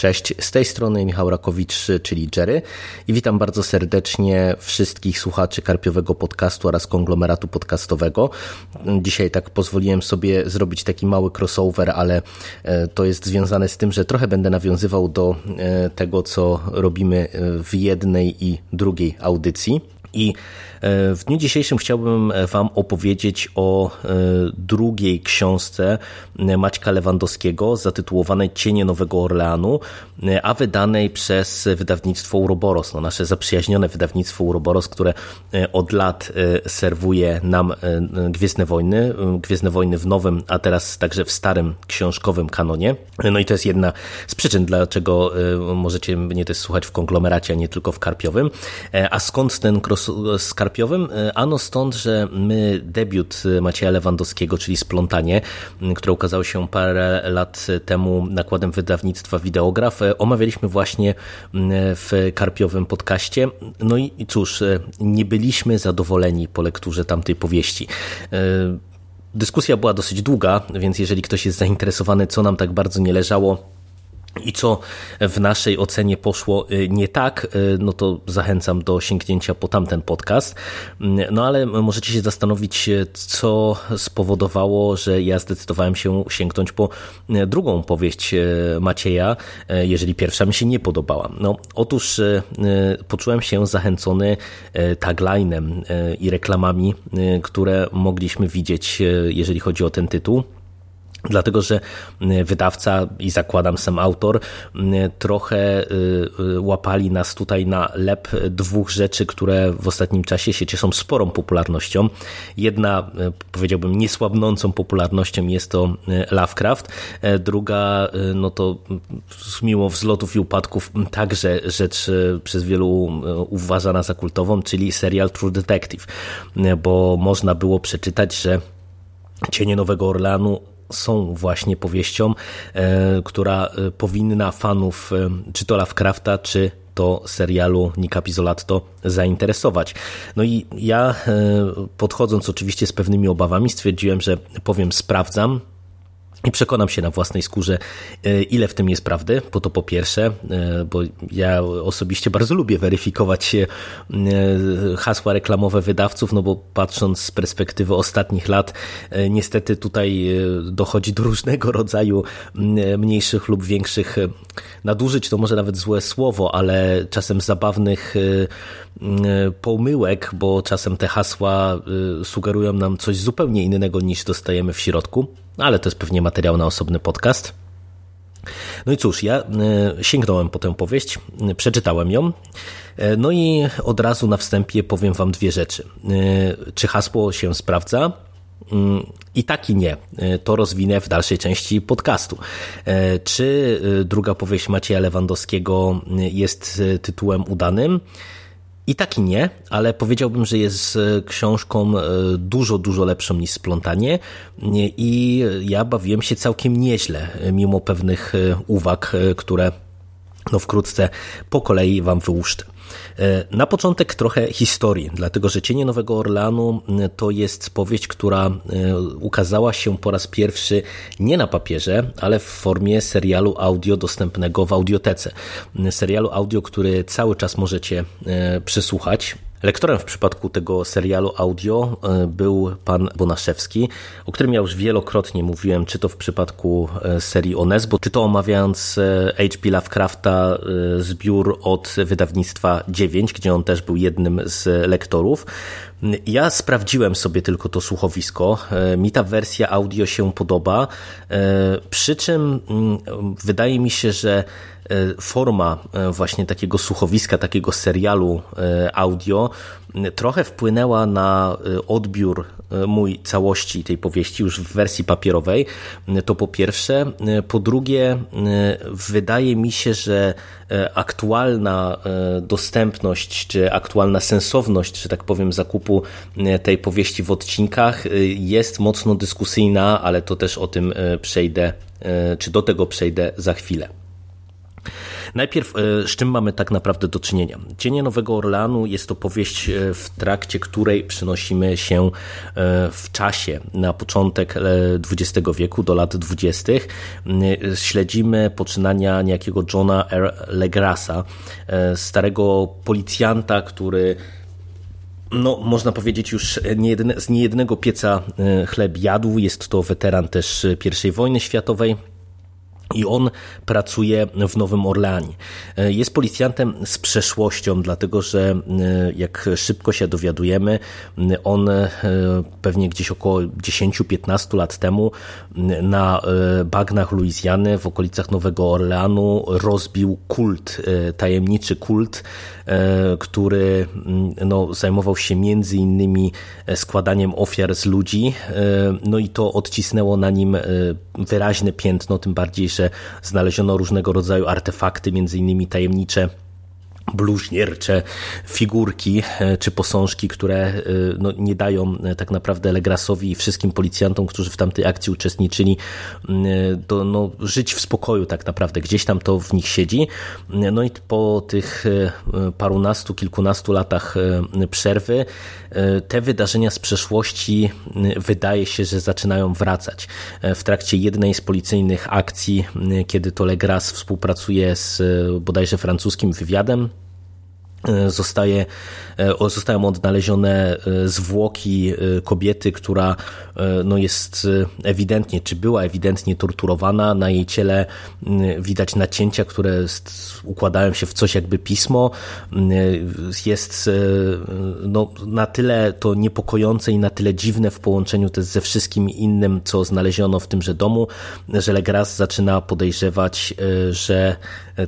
Cześć, z tej strony Michał Rakowicz, czyli Jerry i witam bardzo serdecznie wszystkich słuchaczy Karpiowego Podcastu oraz konglomeratu podcastowego. Dzisiaj tak pozwoliłem sobie zrobić taki mały crossover, ale e, to jest związane z tym, że trochę będę nawiązywał do e, tego, co robimy w jednej i drugiej audycji. I e, w dniu dzisiejszym chciałbym Wam opowiedzieć o e, drugiej książce Maćka Lewandowskiego zatytułowanej Cienie Nowego Orleanu, e, a wydanej przez wydawnictwo Uroboros, no nasze zaprzyjaźnione wydawnictwo Uroboros, które od lat serwuje nam Gwiezdne Wojny, Gwiezdne Wojny w nowym, a teraz także w starym książkowym kanonie. No i to jest jedna z przyczyn, dlaczego możecie mnie też słuchać w konglomeracie, a nie tylko w karpiowym. A skąd ten cross skarpiowym? Ano stąd, że my debiut Macieja Lewandowskiego, czyli Splątanie, które ukazało się parę lat temu nakładem wydawnictwa Wideograf, omawialiśmy właśnie w karpiowym podcaście. No i cóż, nie byliśmy zadowoleni po lekturze tamtej powieści. Dyskusja była dosyć długa, więc jeżeli ktoś jest zainteresowany, co nam tak bardzo nie leżało, i co w naszej ocenie poszło y, nie tak, y, no to zachęcam do sięgnięcia po tamten podcast. Mm, no ale możecie się zastanowić, y, co spowodowało, że ja zdecydowałem się sięgnąć po drugą powieść Macieja, jeżeli pierwsza mi się nie podobała. No, otóż poczułem się zachęcony taglinem i reklamami, które mogliśmy widzieć, jeżeli chodzi o ten tytuł. Dlatego, że e, wydawca i zakładam sam autor e, trochę e, łapali nas tutaj na lep dwóch rzeczy, które w ostatnim czasie się cieszą sporą popularnością. Jedna, powiedziałbym, niesłabnącą popularnością jest to Lovecraft. Druga, no to mimo wzlotów i upadków, także rzecz przez wielu uważana za kultową, czyli serial True Detective, bo można było przeczytać, że Cienie Nowego Orlanu są właśnie powieścią, e, która e, powinna fanów e, czy to Lovecrafta, czy to serialu Nika Pizzolatto zainteresować. No i ja podchodząc oczywiście z pewnymi obawami stwierdziłem, że powiem sprawdzam, i przekonam się na własnej skórze, e, ile w tym jest prawdy, bo to po pierwsze, e, bo ja osobiście bardzo lubię weryfikować e, hasła reklamowe wydawców, no bo patrząc z perspektywy ostatnich lat, niestety tutaj dochodzi do różnego rodzaju mniejszych lub większych nadużyć, to może nawet złe słowo, ale czasem zabawnych pomyłek, bo czasem te hasła sugerują nam coś zupełnie innego niż dostajemy w środku ale to jest pewnie materiał na osobny podcast. No i cóż, ja e, sięgnąłem po tę powieść, przeczytałem ją, e, no i od razu na wstępie powiem Wam dwie rzeczy. Czy hasło się sprawdza? Mm, I tak i nie. To rozwinę w dalszej części podcastu. Czy druga powieść Macieja Lewandowskiego jest tytułem udanym? I tak i nie, ale powiedziałbym, że jest e, książką e, dużo, dużo lepszą niż Splątanie i ja bawiłem się całkiem nieźle, e, mimo pewnych uwag, które no wkrótce po kolei Wam wyłuszczę. E, na początek trochę historii, dlatego że Cienie Nowego Orleanu e, to jest powieść, która e, ukazała się po raz pierwszy nie na papierze, ale w formie serialu audio dostępnego w audiotece. Serialu audio, który cały czas możecie przesłuchać. Lektorem w przypadku tego serialu audio e, był pan Bonaszewski, o którym ja już wielokrotnie mówiłem, czy to w przypadku e, serii Onesbo, czy to omawiając H.P. Lovecrafta e, zbiór od wydawnictwa 9, gdzie on też był jednym z lektorów. Ja sprawdziłem sobie tylko to słuchowisko. Mi ta wersja audio się podoba, przy czym mm, wydaje mi się, że E, forma e, właśnie takiego słuchowiska, takiego serialu e, audio trochę wpłynęła na odbiór mój całości tej powieści już w wersji papierowej. To po pierwsze. Po drugie, wydaje mi się, że aktualna dostępność, czy aktualna sensowność, że tak powiem, zakupu tej powieści w odcinkach jest mocno dyskusyjna, ale to też o tym przejdę, czy do tego przejdę za chwilę. Najpierw e, z czym mamy tak naprawdę do czynienia? Cienie Nowego Orleanu jest to powieść, e, w trakcie której przenosimy się e, w czasie na początek XX wieku, do lat 20. Śledzimy poczynania niejakiego Johna R. Legrasa, starego policjanta, który no, można powiedzieć, już z niejednego pieca chleb jadł. Jest to weteran też I wojny światowej i on pracuje w Nowym Orleanie. E, jest policjantem z przeszłością, dlatego że e, jak szybko się dowiadujemy, on e, pewnie gdzieś około 10-15 lat temu na bagnach Luizjany w okolicach Nowego Orleanu rozbił kult, tajemniczy kult, który no, zajmował się między innymi składaniem ofiar z ludzi. No i to odcisnęło na nim wyraźne piętno, tym bardziej, że znaleziono różnego rodzaju artefakty, między innymi tajemnicze bluźniercze figurki e, czy posążki, które e, no, nie dają e, tak naprawdę Legrasowi i wszystkim policjantom, którzy w tamtej akcji uczestniczyli, do, no, żyć w spokoju tak naprawdę. Gdzieś tam to w nich siedzi. No i po tych parunastu, kilkunastu latach przerwy te wydarzenia z przeszłości wydaje się, że zaczynają wracać. W trakcie jednej z policyjnych akcji, kiedy to Legras współpracuje z bodajże francuskim wywiadem, zostaje, e, zostają odnalezione e, zwłoki kobiety, która no jest ewidentnie, czy była ewidentnie torturowana. Na jej ciele widać nacięcia, które układają się w coś jakby pismo. Jest no, na tyle to niepokojące i na tyle dziwne w połączeniu też ze wszystkim innym, co znaleziono w tymże domu, że Legras zaczyna podejrzewać, że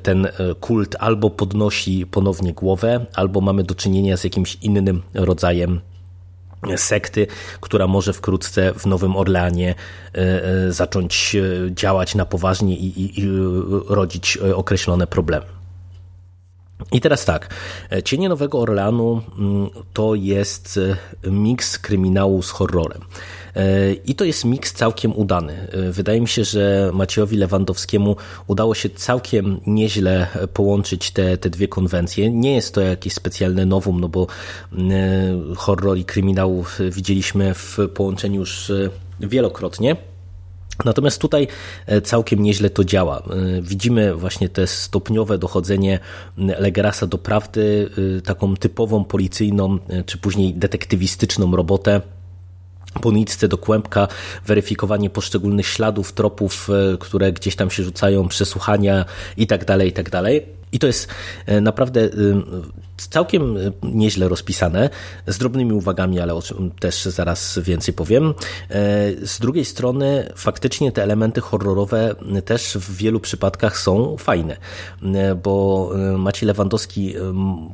ten kult albo podnosi ponownie głowę, albo mamy do czynienia z jakimś innym rodzajem sekty, która może wkrótce w Nowym Orleanie e, e, zacząć e, działać na poważnie i, i, i rodzić określone problemy. I teraz tak, Cienie Nowego Orleanu mm, to jest miks kryminału z horrorem. E, I to jest miks całkiem udany. E, wydaje mi się, że Maciejowi Lewandowskiemu udało się całkiem nieźle połączyć te, te dwie konwencje. Nie jest to jakieś specjalne nowum, no bo e, horror i kryminał widzieliśmy w połączeniu już wielokrotnie. Natomiast tutaj całkiem nieźle to działa. Widzimy właśnie te stopniowe dochodzenie Legerasa do prawdy, taką typową policyjną, czy później detektywistyczną robotę po nitce do kłębka, weryfikowanie poszczególnych śladów, tropów, e, które gdzieś tam się rzucają, przesłuchania i tak dalej, i to jest e, naprawdę całkiem e, nieźle rozpisane, z drobnymi uwagami, ale o czym też zaraz więcej powiem. E, z drugiej strony, faktycznie te elementy horrorowe też w wielu przypadkach są fajne, e, bo Maciej Lewandowski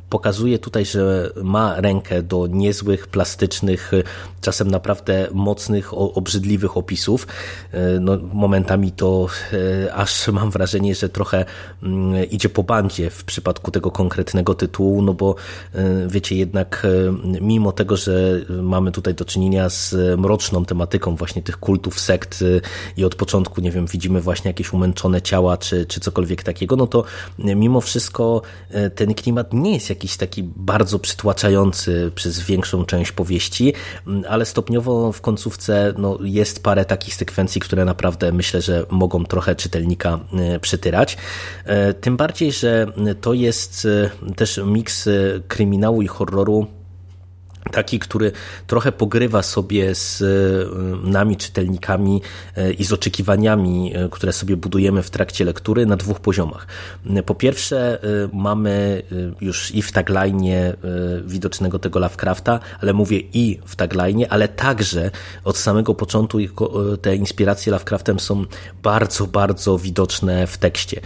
pokazuje tutaj, że ma rękę do niezłych, plastycznych, czasem naprawdę mocnych, obrzydliwych opisów. No, momentami to aż mam wrażenie, że trochę idzie po bandzie w przypadku tego konkretnego tytułu, no bo e, wiecie, jednak e, mimo tego, że mamy tutaj do czynienia z mroczną tematyką właśnie tych kultów, sekt e, i od początku, nie wiem, widzimy właśnie jakieś umęczone ciała czy, czy cokolwiek takiego, no to mimo wszystko ten klimat nie jest jakiś taki bardzo przytłaczający przez większą część powieści, ale stopniowo w końcówce no, jest parę takich sekwencji, które naprawdę myślę, że mogą trochę czytelnika przytyrać. Tym bardziej, że to jest też miks kryminału i horroru taki, który trochę pogrywa sobie z e, nami, czytelnikami e, i z oczekiwaniami, e, które sobie budujemy w trakcie lektury na dwóch poziomach. Po pierwsze, mamy już i w tagline widocznego tego Lovecrafta, ale mówię i w tagline, ale także od samego początku te inspiracje Lovecraftem są bardzo, bardzo widoczne w tekście.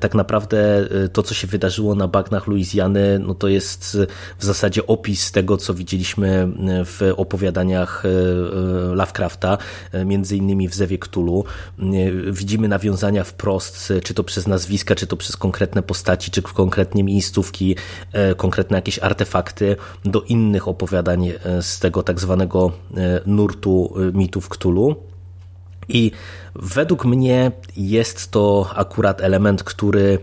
Tak naprawdę to, co się wydarzyło na bagnach Luizjany, no to jest w zasadzie opis tego, co widzieliśmy e, w opowiadaniach e, e, Lovecrafta, między innymi w Zewie Cthulhu. Widzimy nawiązania wprost, czy to przez nazwiska, czy to przez konkretne postaci, czy konkretnie miejscówki, konkretne jakieś artefakty do innych opowiadań z tego tak zwanego nurtu mitów Cthulhu. I według mnie jest to akurat element, który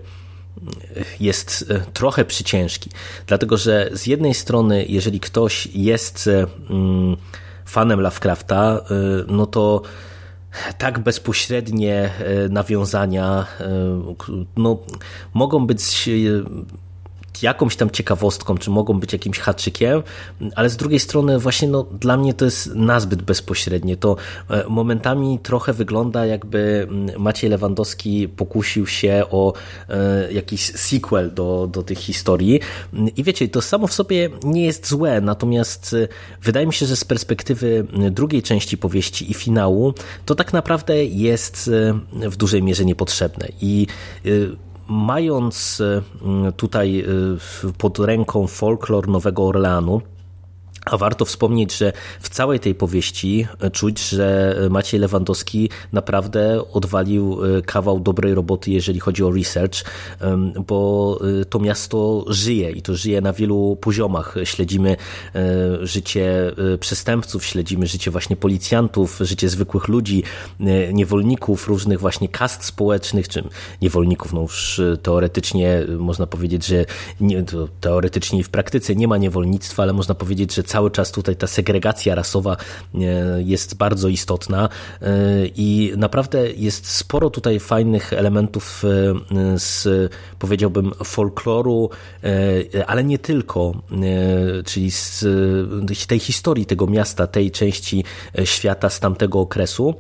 jest e, trochę przyciężki. Dlatego, że z jednej strony, jeżeli ktoś jest e, mm, fanem Lovecrafta, e, no to tak bezpośrednie nawiązania no, mogą być jakąś tam ciekawostką, czy mogą być jakimś haczykiem, ale z drugiej strony właśnie no, dla mnie to jest nazbyt bezpośrednie. To e, momentami trochę wygląda jakby mm, Maciej Lewandowski pokusił się o e, jakiś sequel do, do tych historii i wiecie, to samo w sobie nie jest złe, natomiast e, wydaje mi się, że z perspektywy drugiej części powieści i finału, to tak naprawdę jest w dużej mierze niepotrzebne i mając e, tutaj e, pod ręką folklor Nowego Orleanu, a warto wspomnieć, że w całej tej powieści czuć, że Maciej Lewandowski naprawdę odwalił e, kawał dobrej roboty, jeżeli chodzi o research, bo e, to miasto żyje i to żyje na wielu poziomach. Śledzimy e, życie przestępców, śledzimy życie właśnie policjantów, życie zwykłych ludzi, niewolników, różnych właśnie kast społecznych, czy niewolników, no już teoretycznie można powiedzieć, że nie, teoretycznie i w praktyce nie ma niewolnictwa, ale można powiedzieć, że cały cały czas tutaj ta segregacja rasowa e, jest bardzo istotna e, i naprawdę jest sporo tutaj fajnych elementów e, z powiedziałbym folkloru, ale nie tylko, czyli z tej historii tego miasta, tej części świata z tamtego okresu.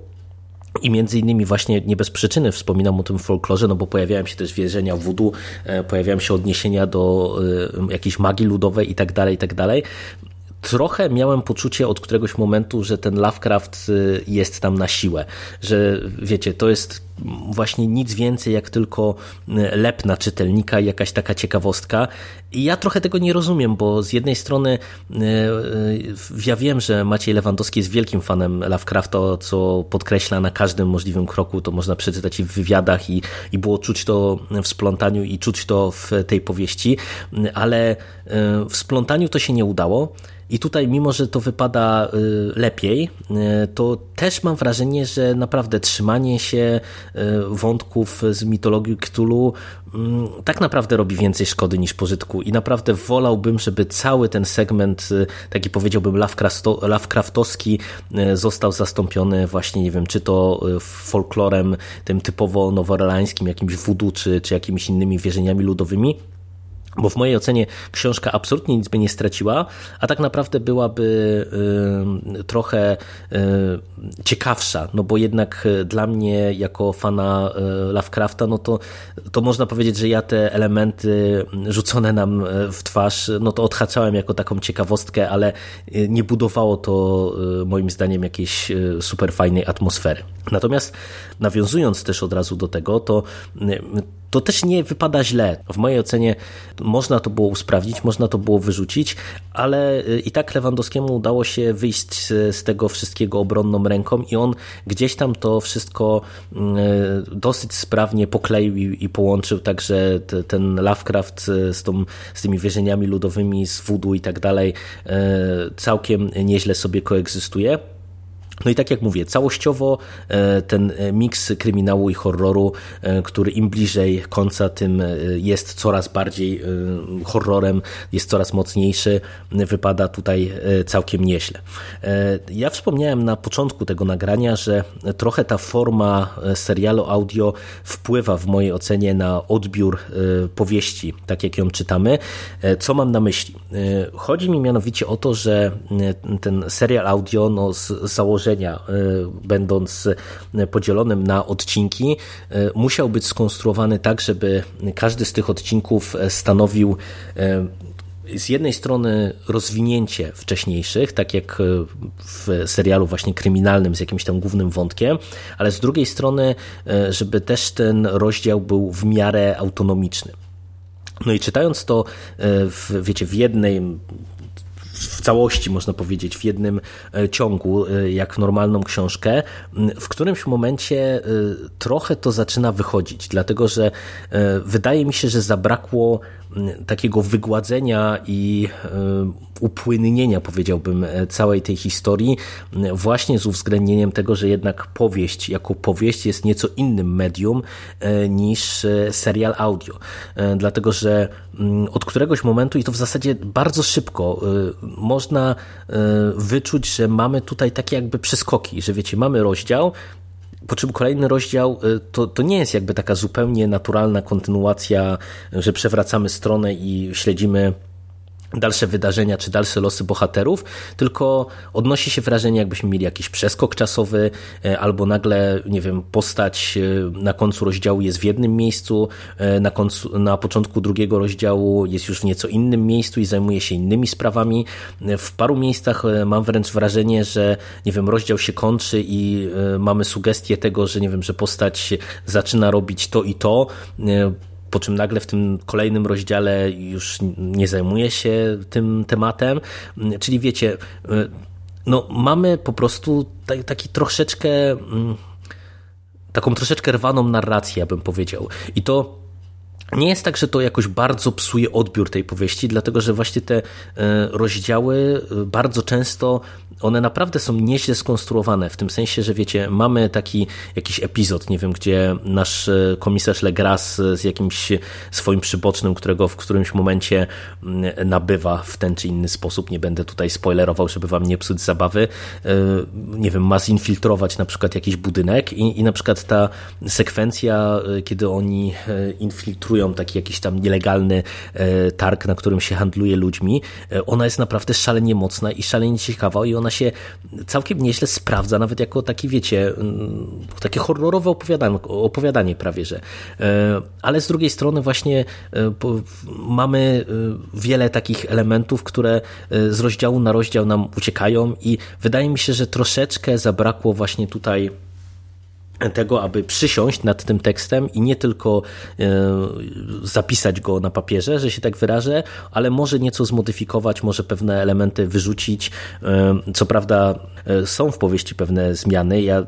I między innymi właśnie nie bez przyczyny wspominam o tym folklorze, no bo pojawiają się też wierzenia wudu, pojawiają się odniesienia do jakiejś magii ludowej i tak dalej, i tak dalej trochę miałem poczucie od któregoś momentu, że ten Lovecraft y, jest tam na siłę, że wiecie, to jest właśnie nic więcej jak tylko y, lep na czytelnika, jakaś taka ciekawostka. I ja trochę tego nie rozumiem, bo z jednej strony y, ja wiem, że Maciej Lewandowski jest wielkim fanem Lovecrafta, co podkreśla na każdym możliwym kroku, to można przeczytać i w wywiadach i, i było czuć to w splątaniu i czuć to w tej powieści, ale w splątaniu to się nie udało. I tutaj, mimo że to wypada y, lepiej, y, to też mam wrażenie, że naprawdę trzymanie się y, wątków z mitologii Cthulhu mm, tak naprawdę robi więcej szkody niż pożytku. I naprawdę wolałbym, żeby cały ten segment, taki powiedziałbym Lovecraftowski, został zastąpiony właśnie, nie wiem, czy to folklorem tym typowo noworelańskim, jakimś voodoo, czy, czy jakimiś innymi wierzeniami ludowymi bo w mojej ocenie książka absolutnie nic by nie straciła, a tak naprawdę byłaby y, trochę y, ciekawsza, no bo jednak y, dla mnie jako fana Lovecrafta, no to, to można powiedzieć, że ja te elementy rzucone nam w twarz, no to odhaczałem jako taką ciekawostkę, ale nie budowało to moim zdaniem jakiejś super fajnej atmosfery. Natomiast nawiązując też od razu do tego, to to też nie wypada źle. W mojej ocenie można to było usprawnić, można to było wyrzucić, ale y, i tak Lewandowskiemu udało się wyjść z tego wszystkiego obronną ręką i on gdzieś tam to wszystko y, dosyć sprawnie pokleił i połączył, także ten Lovecraft y, z, tą, z tymi wierzeniami ludowymi, z voodoo i tak dalej całkiem nieźle sobie koegzystuje. No i tak jak mówię, całościowo e, ten miks kryminału i horroru, e, który im bliżej końca, tym e, jest coraz bardziej horrorem, jest coraz mocniejszy, wypada tutaj całkiem nieźle. Ja wspomniałem na początku tego nagrania, że trochę ta forma serialu audio wpływa w mojej ocenie na odbiór powieści, tak jak ją czytamy. Co mam na myśli? Chodzi mi mianowicie o to, że ten serial audio no, z założenia założenia, e, będąc e, podzielonym na odcinki, e, musiał być skonstruowany tak, żeby każdy z tych odcinków stanowił z jednej strony rozwinięcie wcześniejszych, tak jak w serialu właśnie kryminalnym z jakimś tam głównym wątkiem, ale z drugiej strony, żeby też ten rozdział był w miarę autonomiczny. No i czytając to, w, wiecie, w jednej w całości, można powiedzieć, w jednym e, ciągu, e, jak normalną książkę, w którymś momencie e, trochę to zaczyna wychodzić, dlatego że wydaje mi się, że zabrakło takiego wygładzenia i upłynnienia, powiedziałbym, całej tej historii, właśnie z uwzględnieniem tego, że jednak powieść jako powieść jest nieco innym medium niż serial audio. Dlatego, że od któregoś momentu, i to w zasadzie bardzo szybko, można wyczuć, że mamy tutaj takie jakby przeskoki, że wiecie, mamy rozdział, po czym kolejny rozdział y, to, to nie jest jakby taka zupełnie naturalna kontynuacja, że przewracamy stronę i śledzimy dalsze wydarzenia czy dalsze losy bohaterów, tylko odnosi się wrażenie, jakbyśmy mieli jakiś przeskok czasowy, e, albo nagle, nie wiem, postać e, na końcu rozdziału jest w jednym miejscu, e, na, końcu, na początku drugiego rozdziału jest już w nieco innym miejscu i zajmuje się innymi sprawami. W paru miejscach mam wręcz wrażenie, że, nie wiem, rozdział się kończy i mamy sugestię tego, że, nie wiem, że postać zaczyna robić to i to, po czym nagle w tym kolejnym rozdziale już nie zajmuje się tym tematem. Czyli wiecie, y, no mamy po prostu taki troszeczkę, mm, taką troszeczkę rwaną narrację, bym powiedział. I to nie jest tak, że to jakoś bardzo psuje odbiór tej powieści, dlatego że właśnie te y, rozdziały y, bardzo często one naprawdę są nieźle skonstruowane, w tym sensie, że wiecie, mamy taki jakiś epizod, nie wiem, gdzie nasz e, komisarz Legras z jakimś swoim przybocznym, którego w którymś momencie mm, nabywa w ten czy inny sposób, nie będę tutaj spoilerował, żeby wam nie psuć zabawy, e, nie wiem, ma zinfiltrować na przykład jakiś budynek i, i na przykład ta sekwencja, e, kiedy oni infiltrują taki jakiś tam nielegalny targ, na którym się handluje ludźmi, ona jest naprawdę szalenie mocna i szalenie ciekawa i ona się całkiem nieźle sprawdza, nawet jako taki, wiecie, mm, takie horrorowe opowiadanie, opowiadanie prawie, że. E, ale z drugiej strony właśnie e, mamy e, wiele takich elementów, które z rozdziału na rozdział nam uciekają i wydaje mi się, że troszeczkę zabrakło właśnie tutaj tego, aby przysiąść nad tym tekstem i nie tylko e, zapisać go na papierze, że się tak wyrażę, ale może nieco zmodyfikować, może pewne elementy wyrzucić. E, co prawda są w powieści pewne zmiany, ja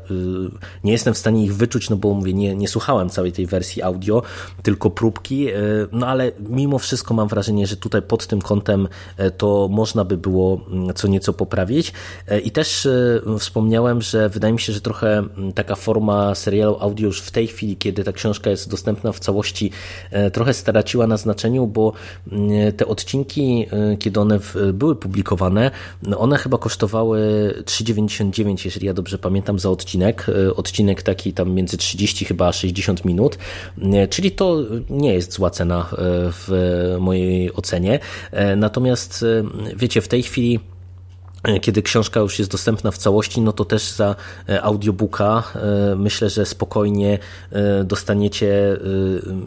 nie jestem w stanie ich wyczuć, no bo mówię, nie, nie słuchałem całej tej wersji audio, tylko próbki, no ale mimo wszystko mam wrażenie, że tutaj pod tym kątem to można by było mm, co nieco poprawić. I też wspomniałem, że wydaje mi się, że trochę mm, taka forma serialu audio już w tej chwili, kiedy ta książka jest dostępna w całości, e, trochę straciła na znaczeniu, bo mm, te odcinki, e, kiedy one były publikowane, one chyba kosztowały 3,99, jeżeli ja dobrze pamiętam, za odcinek. E, odcinek taki tam między 30 chyba a 60 minut, czyli to nie jest zła cena w mojej ocenie. Natomiast wiecie, w tej chwili E, kiedy książka już jest dostępna w całości, no to też za e, audiobooka e, myślę, że spokojnie dostaniecie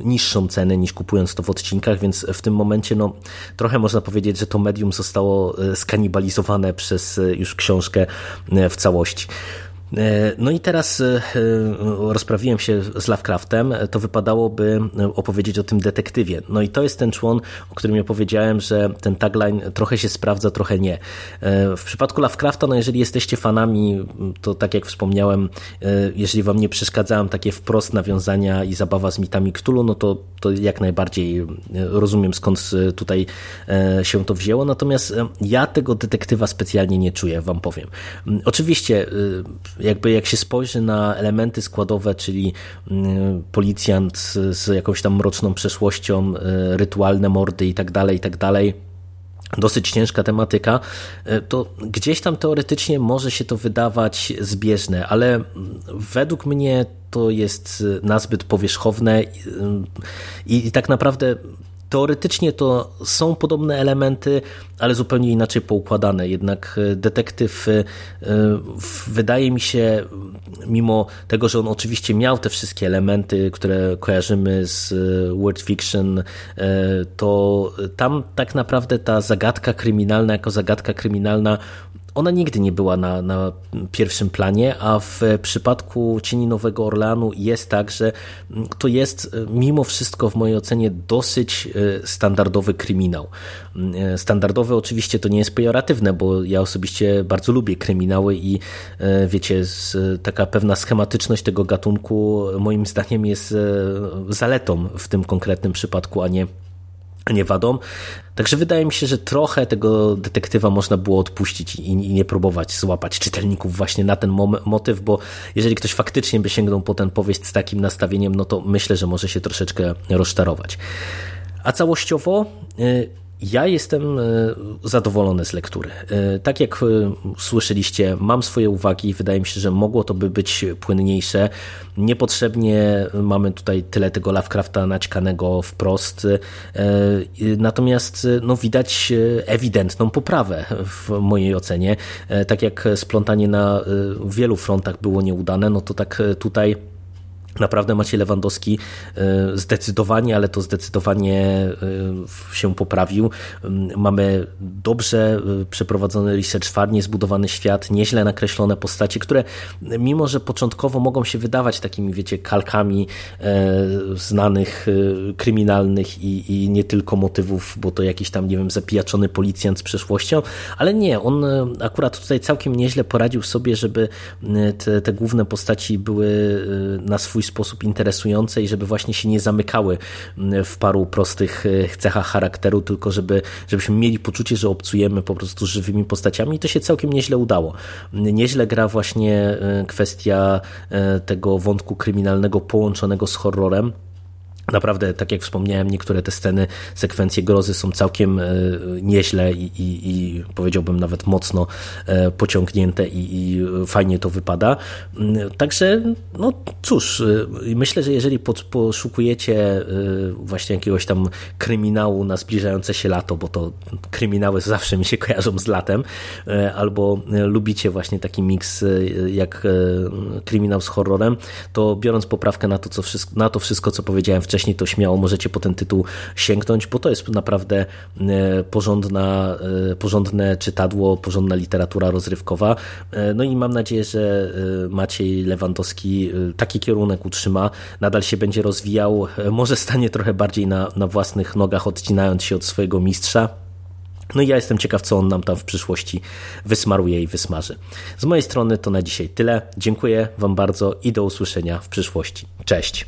niższą cenę niż kupując to w odcinkach, więc w tym momencie no, trochę można powiedzieć, że to medium zostało skanibalizowane przez już książkę w całości. No i teraz rozprawiłem się z Lovecraftem, to wypadałoby opowiedzieć o tym detektywie. No i to jest ten człon, o którym ja powiedziałem, że ten tagline trochę się sprawdza, trochę nie. W przypadku Lovecrafta, no jeżeli jesteście fanami, to tak jak wspomniałem, jeżeli wam nie przeszkadzałem takie wprost nawiązania i zabawa z mitami Cthulhu, no to, to jak najbardziej rozumiem skąd tutaj się to wzięło. Natomiast ja tego detektywa specjalnie nie czuję, wam powiem. Oczywiście, jakby jak się spojrzy na elementy składowe, czyli policjant z jakąś tam mroczną przeszłością, rytualne mordy i tak dalej, i tak dalej, dosyć ciężka tematyka, to gdzieś tam teoretycznie może się to wydawać zbieżne, ale według mnie to jest nazbyt powierzchowne i, i tak naprawdę Teoretycznie to są podobne elementy, ale zupełnie inaczej poukładane. Jednak e, detektyw e, wydaje mi się, mimo tego, że on oczywiście miał te wszystkie elementy, które kojarzymy z e, word fiction, to tam tak naprawdę ta zagadka kryminalna jako zagadka kryminalna ona nigdy nie była na, na pierwszym planie, a w przypadku Cieni Nowego Orleanu jest tak, że to jest mimo wszystko w mojej ocenie dosyć e, standardowy kryminał. E, standardowy oczywiście to nie jest pejoratywne, bo ja osobiście bardzo lubię kryminały i e, wiecie, taka pewna schematyczność tego gatunku moim zdaniem jest zaletą w tym konkretnym przypadku, a nie nie wadą. Także wydaje mi się, że trochę tego detektywa można było odpuścić i, nie próbować złapać czytelników właśnie na ten motyw, bo jeżeli ktoś faktycznie by sięgnął po ten powieść z takim nastawieniem, no to myślę, że może się troszeczkę rozczarować. A całościowo y, ja jestem e, zadowolony z lektury. E, tak jak e, słyszeliście, mam swoje uwagi wydaje mi się, że mogło to by być płynniejsze. Niepotrzebnie mamy tutaj tyle tego Lovecrafta naćkanego wprost. Natomiast no, widać ewidentną poprawę w mojej ocenie. Tak jak splątanie na wielu frontach było nieudane, no to tak tutaj Naprawdę Maciej Lewandowski e, zdecydowanie, ale to zdecydowanie e, się poprawił. Mm, mamy dobrze e, przeprowadzony research, farnie zbudowany świat, nieźle nakreślone postacie, które mimo, że początkowo mogą się wydawać takimi, wiecie, kalkami znanych kryminalnych i, i nie tylko motywów, bo to jakiś tam, nie wiem, zapijaczony policjant z przeszłością, ale nie, on akurat tutaj całkiem nieźle poradził sobie, żeby te, te główne postaci były na swój swój sposób interesujące i żeby właśnie się nie zamykały mm, w paru prostych e, cechach charakteru, tylko żeby, żebyśmy mieli poczucie, że obcujemy po prostu żywymi postaciami i to się całkiem nieźle udało. Nieźle gra właśnie e, kwestia e, tego wątku kryminalnego połączonego z horrorem. Naprawdę, tak jak wspomniałem, niektóre te sceny, sekwencje grozy są całkiem e, nieźle i, i, i powiedziałbym nawet mocno e, pociągnięte i, i, fajnie to wypada. Mm, także, no cóż, e, myślę, że jeżeli poszukujecie właśnie jakiegoś tam kryminału na zbliżające się lato, bo to kryminały zawsze mi się kojarzą z latem, albo lubicie właśnie taki miks jak kryminał z horrorem, to biorąc poprawkę na to, co wszystko, na to wszystko, co powiedziałem wcześniej, wcześniej, to śmiało możecie po ten tytuł sięgnąć, bo to jest naprawdę e, porządna, e, porządne czytadło, porządna literatura rozrywkowa. E, no i mam nadzieję, że Maciej Lewandowski taki kierunek utrzyma, nadal się będzie rozwijał, może stanie trochę bardziej na, na własnych nogach, odcinając się od swojego mistrza. No i ja jestem ciekaw, co on nam tam w przyszłości wysmaruje i wysmaży. Z mojej strony to na dzisiaj tyle. Dziękuję Wam bardzo i do usłyszenia w przyszłości. Cześć!